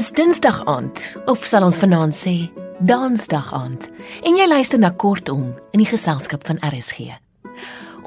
Dis Dinsdag aand, of sal ons vanaand sê, Dansdag aand. En jy luister na Kortom in die geselskap van RSG.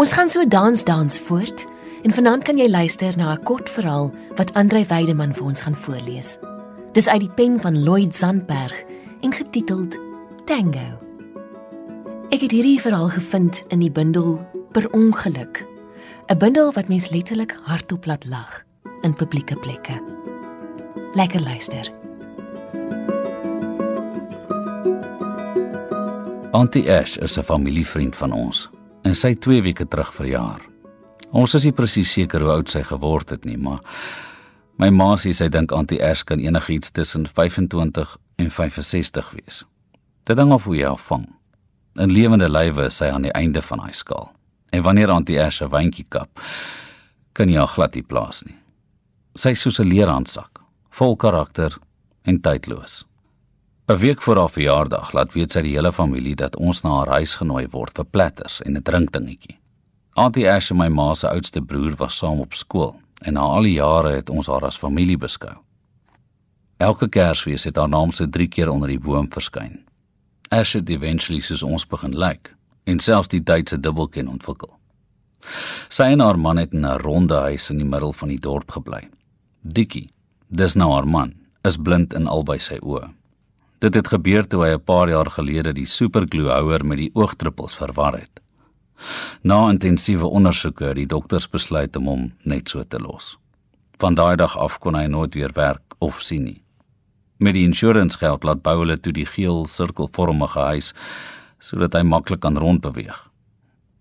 Ons gaan so dans dans voort en vanaand kan jy luister na 'n kort verhaal wat Andrei Weideman vir ons gaan voorlees. Dis uit die pen van Lloyd Sandberg en getiteld Tango. Ek het hierdie verhaal gevind in die bundel Per ongeluk. 'n Bundel wat mens letterlik hardop laat lag in publieke plekke. Lekker luister. Auntie Ash is 'n familievriend van ons en sy 2 weke terug verjaar. Ons is nie presies seker hoe oud sy geword het nie, maar my ma sê sy dink Auntie Ash kan enigiets tussen 25 en 65 wees. Dit hang af hoe jy haar vang. In lewende lywe is sy aan die einde van haar skaal. En wanneer Auntie Ash 'n wyntjie kap, kan jy haar glad nie plaas nie. Sy is soos 'n leerhandsak vol karakter en tydloos. 'n Week voor haar verjaardag laat weet sy die hele familie dat ons na haar huis genooi word vir platters en 'n drinkdingetjie. Auntie Ash en my ma se oudste broer was saam op skool en na al die jare het ons haar as familie beskou. Elke Kersfees het haar naam se 3 keer onder die boom verskyn. Ash het eventually soos ons begin lyk like, en selfs die Duitse dubbelkin ontwikkel. Sy en haar man het in 'n ronde huis in die middel van die dorp gebly. Dikkie dis nou haar man, is blind in albei sy oë. Dit het gebeur toe hy 'n paar jaar gelede die superglue houer met die oogdruppels verwar het. Na intensiewe ondersoeke het die dokters besluit om hom net so te los. Van daai dag af kon hy nooit weer werk of sien nie. Met die insurance geld laat bou hulle toe die geel sirkelvormige huis sodat hy maklik kan rondbeweeg.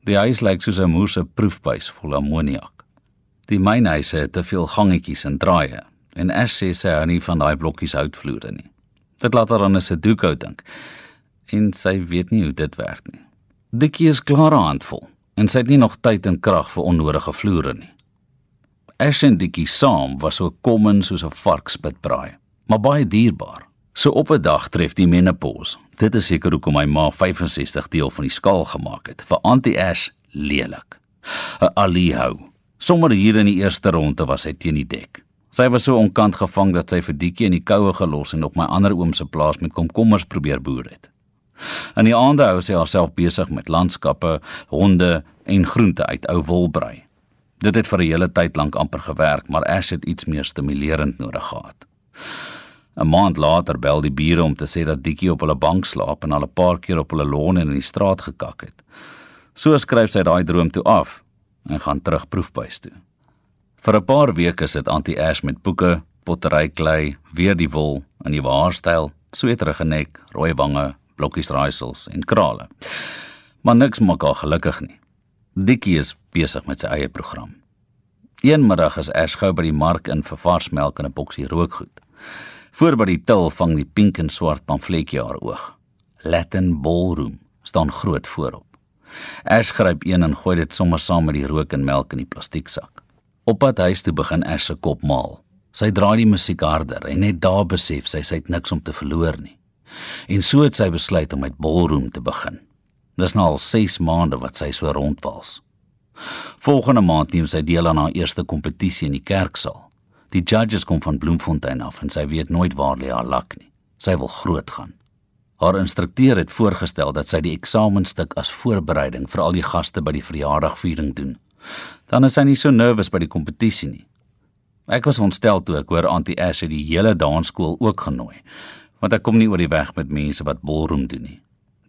Die huis lyk soos 'n moerse proefbuis vol ammoniak. Die mynhuise het te veel gangetjies en draaie en Ash sê sy hou nie van daai blokkies houtvloere nie. Dit laat haar aan 'n Sudoku dink en sy weet nie hoe dit werk nie. Dikkie is klaar handvol en sy het nie nog tyd en krag vir onnodige vloere nie. Ash en Dikkie saam was so kommen soos 'n varkspitbraai, maar baie dierbaar. So op 'n dag tref die menopause. Dit is seker hoekom my ma 65 deel van die skaal gemaak het vir Auntie Ash lelik. 'n Alihou. Sommige hier in die eerste ronde was hy teen die dek. Sy was so onkant gevang dat sy vir Diekie in die koue gelos en op my ander oom se plaas met komkommers probeer boer het. In die aande hou sy haarself besig met landskappe, honde en groente uit ou wolbrei. Dit het vir 'n hele tyd lank amper gewerk, maar Ash het iets meer stimulerend nodig gehad. 'n Maand later bel die bure om te sê dat Diekie op hulle bank slaap en al 'n paar keer op hulle lawn en in die straat gekak het. So skryf sy daai droom toe af en gaan terug proefbuis toe. Vir 'n paar weke sit Auntie Ash met boeke, pottery klei, weer die wol in die haarstyl, sweterige nek, rooi wange, blokkies raaisels en krale. Maar niks maak haar gelukkig nie. Dikkie is besig met sy eie program. Een middag is Ash gou by die mark in vir vars melk en 'n boksie rookgoed. Voor by die til vang die pink en swart pamfletjie haar oog. Latin Ballroom staan groot voorop. Ash gryp een en gooi dit sommer saam met die rook en melk in die plastieksak. Op pad huis toe begin Ash se kop maal. Sy draai die musiek harder en net daar besef sy sy het niks om te verloor nie. En so het sy besluit om met ballroom te begin. Dis nou al 6 maande wat sy so rondwals. Volgende maand neem sy deel aan haar eerste kompetisie in die kerksaal. Die judges kom van Bloemfontein af en sy weet nooit waar lê haar lak nie. Sy wil groot gaan. Haar instrukteur het voorgestel dat sy die eksamenstuk as voorbereiding vir al die gaste by die verjaardagviering doen dan is hy nie so nervus by die kompetisie nie. Ek was ontstel toe ek hoor Auntie Ash het die hele dansskool ook genooi, want ek kom nie oor die weg met mense wat ballroom doen nie.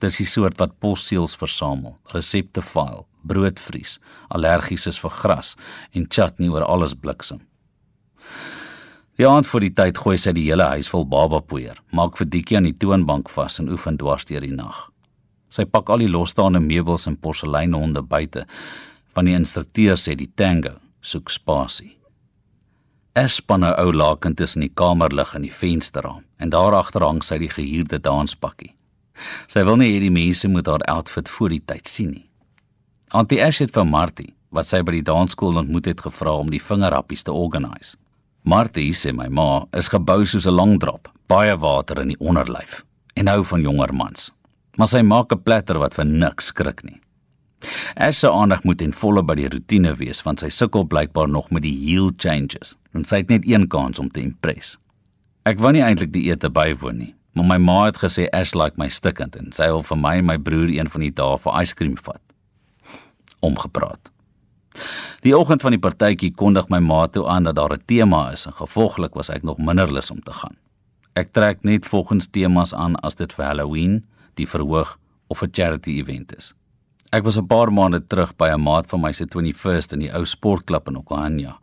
Dis die soort wat posseels versamel, resepte file, brood vries, allergies is vir gras en chat nie oor alles bliksem. Die aand voor die tyd gooi sy die hele huis vol babapoeier, maak vir Dikkie aan die toonbank vas en oefen dwars deur die nag. Sy pak al die losstaande meubels en porseleinhonde buite want die instrukteur sê die tango soek spasie. Es span 'n ou laken tussen die kamerlig en die vensterraam en daar agter hang sy die gehuurde danspakkie. Sy wil nie hê die mense moet haar outfit voor die tyd sien nie. Auntie Ash het vir Martie, wat sy by die dansskool ontmoet het, gevra om die vingerappies te organise. Martie sê my ma is gebou soos 'n long drop, baie water in die onderlyf en hou van jonger mans. Maar sy maak 'n platter wat vir niks skrik nie. Ash se aandag moet en volle by die rotine wees want sy sukkel blykbaar nog met die heel changes en sy het net een kans om te impress. Ek wou nie eintlik die ete bywoon nie, maar my ma het gesê Ash like my stikkend en sy wil vir my en my broer een van die dae vir yskriem vat. Omgepraat. Die oggend van die partytjie kondig my ma toe aan dat daar 'n tema is en gevolglik was ek nog minder lus om te gaan. Ek trek net volgens temas aan as dit vir Halloween, die verhoog of 'n charity event is. Ek was 'n paar maande terug by 'n maat van my se 21st in die ou sportklub in Okahanya.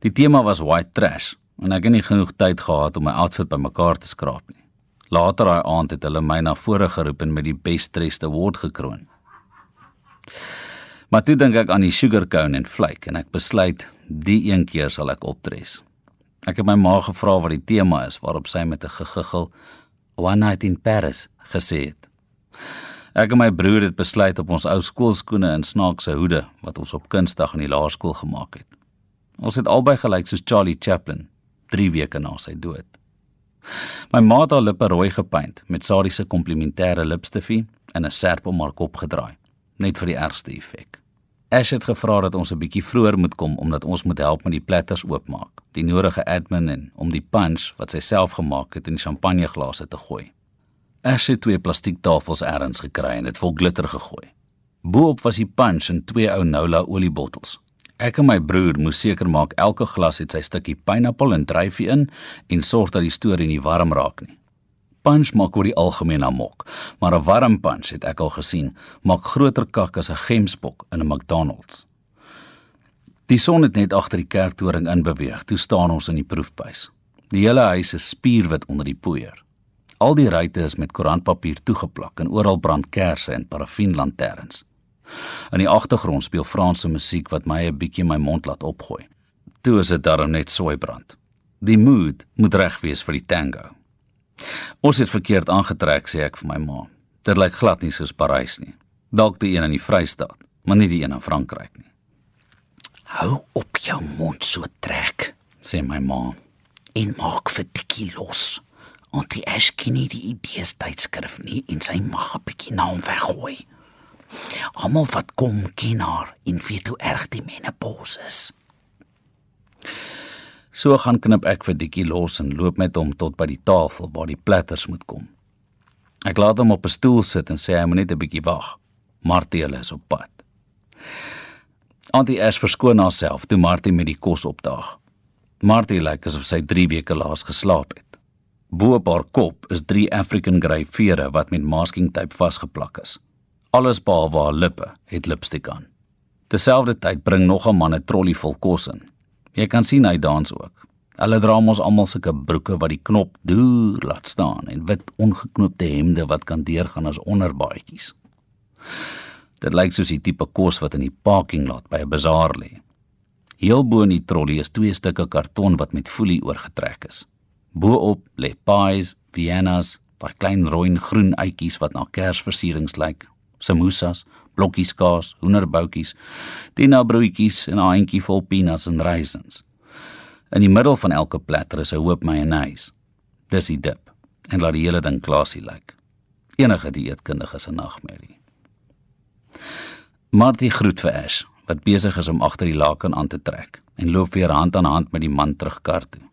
Die tema was white trash en ek het nie genoeg tyd gehad om my outfit bymekaar te skraap nie. Later daai aand het hulle my na vore geroep en met die Best Dressed Award gekroon. Maar toe dink ek aan die sugar cone en flake en ek besluit die een keer sal ek optres. Ek het my ma gevra wat die tema is waarop sy met 'n gegiggel One Night in Paris gesê het. Ek en my broer het besluit op ons ou skoolskoene en snaakse hoede wat ons op Kunsdag in die laerskool gemaak het. Ons het albei gelyk soos Charlie Chaplin 3 weke na sy dood. My ma het haar lippe rooi gepaint met Sarie se komplimentêre lipstifie en 'n serp om haar kop gedraai, net vir die ergste effek. Ash het gevra dat ons 'n bietjie vroeër moet kom omdat ons moet help met die platters oopmaak, die nodige admin en om die punch wat sy self gemaak het in champagneglase te gooi. Ash het twee plastiektafels ergens gekry en dit vol glitter gegooi. Boop was die punch in twee ou Nola oliebottels. Ek en my broer moes seker maak elke glas het sy stukkie pineappel en dryfie in en sorg dat die storie nie warm raak nie. Punch maak oor die algemeen amok, maar 'n warm punch het ek al gesien, maak groter kak as 'n gemsbok in 'n McDonald's. Die son het net agter die kerktoring inbeweeg. Toe staan ons in die proefbuis. Die hele huis is spierwit onder die poeier. Al die ruitte is met koerantpapier toegeplak en oral brand kersse en parafienlanterns. In die agtergrond speel Franse musiek wat my 'n bietjie my mond laat opgooi. Toe is dit darm net sooi brand. Die mood moet reg wees vir die tango. Ons het verkeerd aangetrek sê ek vir my ma. Dit lyk glad nie soos Parys nie. Dalk die een in die Vrystaat, maar nie die een in Frankryk nie. Hou op jou mond so trek, sê my ma. En maak vir tikkie los. Antie Ash ken nie die idees tydskrif nie en sy mag 'n bietjie naam weggooi. Almal wat kom ken haar en weet hoe erg die menopause is. So gaan knip ek vir Dikkie los en loop met hom tot by die tafel waar die platters moet kom. Ek laat hom op 'n stoel sit en sê hy moet net 'n bietjie wag. Martie is op pad. Auntie Ash verskoon haarself toe Martie met die kos opdaag. Martie lyk asof sy 3 weke laas geslaap het. Bo op haar kop is 3 African grey vere wat met masking tape vasgeplak is. Alles behalwe haar lippe het lipstik aan. Terselfdertyd bring nog 'n man 'n trolly vol kos in. Jy kan sien hy dans ook. Hulle dra mos almal sulke broeke wat die knop deur laat staan en wit ongeknoopte hemde wat kan deurgaan as onderbaadjies. Dit lyk soos die tipe kos wat in die parking lot by 'n bazaar lê. Heel bo in die trolly is twee stukke karton wat met folie oorgetrek is. Bo-op lê pies, viennas, daai klein rooi en groen uitjies wat na kersversierings lyk, samosas, blokkies kaas, hoenderboutjies, tina broodjies en 'n handjie vol peanuts en raisins. In die middel van elke platter is 'n hoop mayonnaise. Dis die dip en laat die hele ding klasie lyk. Enige dieetkundige se nagmerrie. Martie groet vir Ash wat besig is om agter die laken aan te trek en loop weer hand aan hand met die man terug kar toe.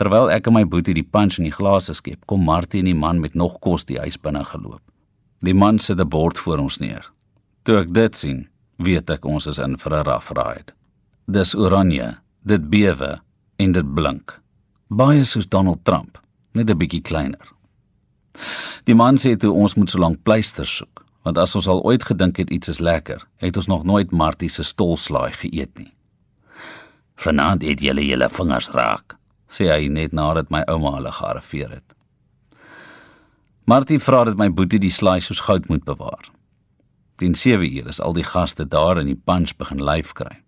Terwyl ek en my boetie die punch in die glase skep, kom Martie en die man met nog kos die huis binne geloop. Die man sit 'n bord voor ons neer. Toe ek dit sien, weet ek ons is in vir 'n rough ride. Dis oranje, dit bewe en dit blink. Baie soos Donald Trump, net 'n bietjie kleiner. Die man sê toe ons moet so lank pleisters soek, want as ons al ooit gedink het iets is lekker, het ons nog nooit Martie se stolslaai geëet nie. Vanaand eet julle julle vingers raak, sê hy net nadat my ouma hulle gearriveer het. Martie vra dat my boetie die slaai soos goud moet bewaar. Teen 7 uur is al die gaste daar in die punch begin lyf kry.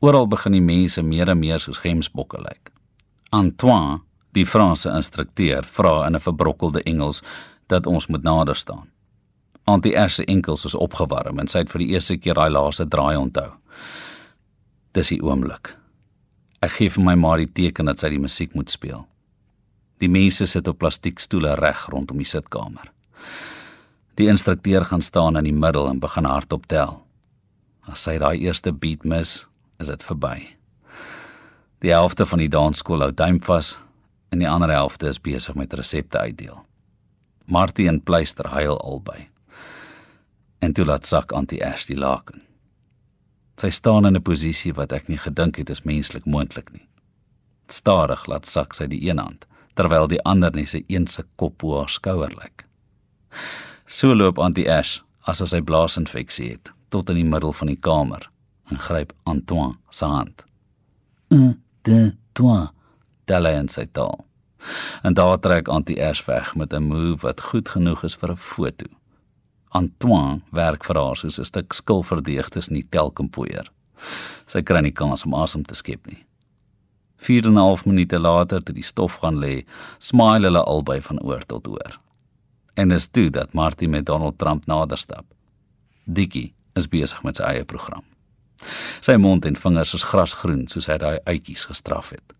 Oral begin die mense meer en meer soos gemsbokke lyk. Antoine, die Franse instrukteur, vra in 'n verbrokkelde Engels dat ons moet nader staan. Antie Ash se enkels is opgewarm en sy het vir die eerste keer daai laaste draai onthou. Dis die oomblik. Ek gee vir my ma die teken dat sy die musiek moet speel. Die mense sit op plastiekstoele reg rondom die sitkamer. Die instrukteur gaan staan in die middel en begin hardop tel. As hy daai eerste beat mis, is dit verby. Die helfte van die dansskool hou duim vas en die ander helfte is besig met resepte uitdeel. Martie en Pleister huil albei. En toe laat sak Antie Ash die laken. Sy staan in 'n posisie wat ek nie gedink het is menslik moontlik nie. Stadig laat sak sy die een hand terwyl die ander net sy een se kop op haar skouer lê. So loop Antie Ash asof sy blaasinfeksie het tot in die middel van die kamer en gryp Antoine se hand. Un, deux, trois. Tel hy in sy taal. En daar trek Antie Ash weg met 'n move wat goed genoeg is vir 'n foto. Antoine werk vir haar soos 'n stuk skilverdeegdes nie telkompoeier. Sy kry nie kans om asem te skep nie. 4 en 'n half minute later toe die stof gaan lê, smile hulle albei van oor tot oor. En is toe dat Martie met Donald Trump nader stap. Dikkie is besig met sy eie program. Sy mond en vingers is grasgroen soos hy daai uitjies gestraf het.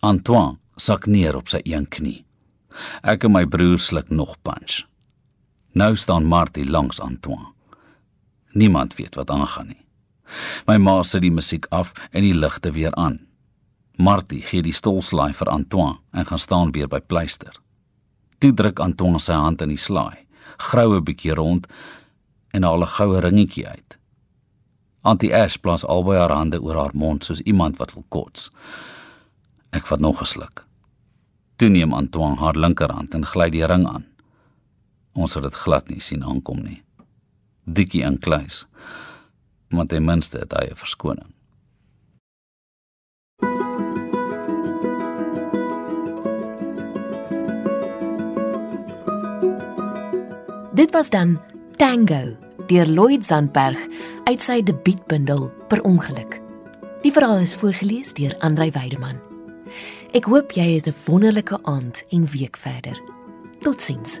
Antoine sak neer op sy een knie. Ek en my broer sluk nog punch. Nou staan Martie langs Antoine. Niemand weet wat aangaan nie. My ma sit die musiek af en die ligte weer aan. Martie gee die stolslaai vir Antoine en gaan staan weer by pleister. Toe druk Antoine sy hand in die slaai, grou 'n bietjie rond en haal 'n goue ringetjie uit. Antie Ash plaas albei haar hande oor haar mond soos iemand wat wil kots. Ek vat nog 'n sluk. Toe neem Antoine haar linkerhand en gly die ring aan. Ons het dit glad nie sien aankom nie. Dikkie en Kleis. Maar ten minste het hy 'n verskoning. Dit was dan Tango deur Lloyd Sandberg uit sy debuutbundel Per ongeluk. Die verhaal is voorgeles deur Andrei Weideman. Ek hoop jy het 'n wonderlike aand en week verder. Totsiens.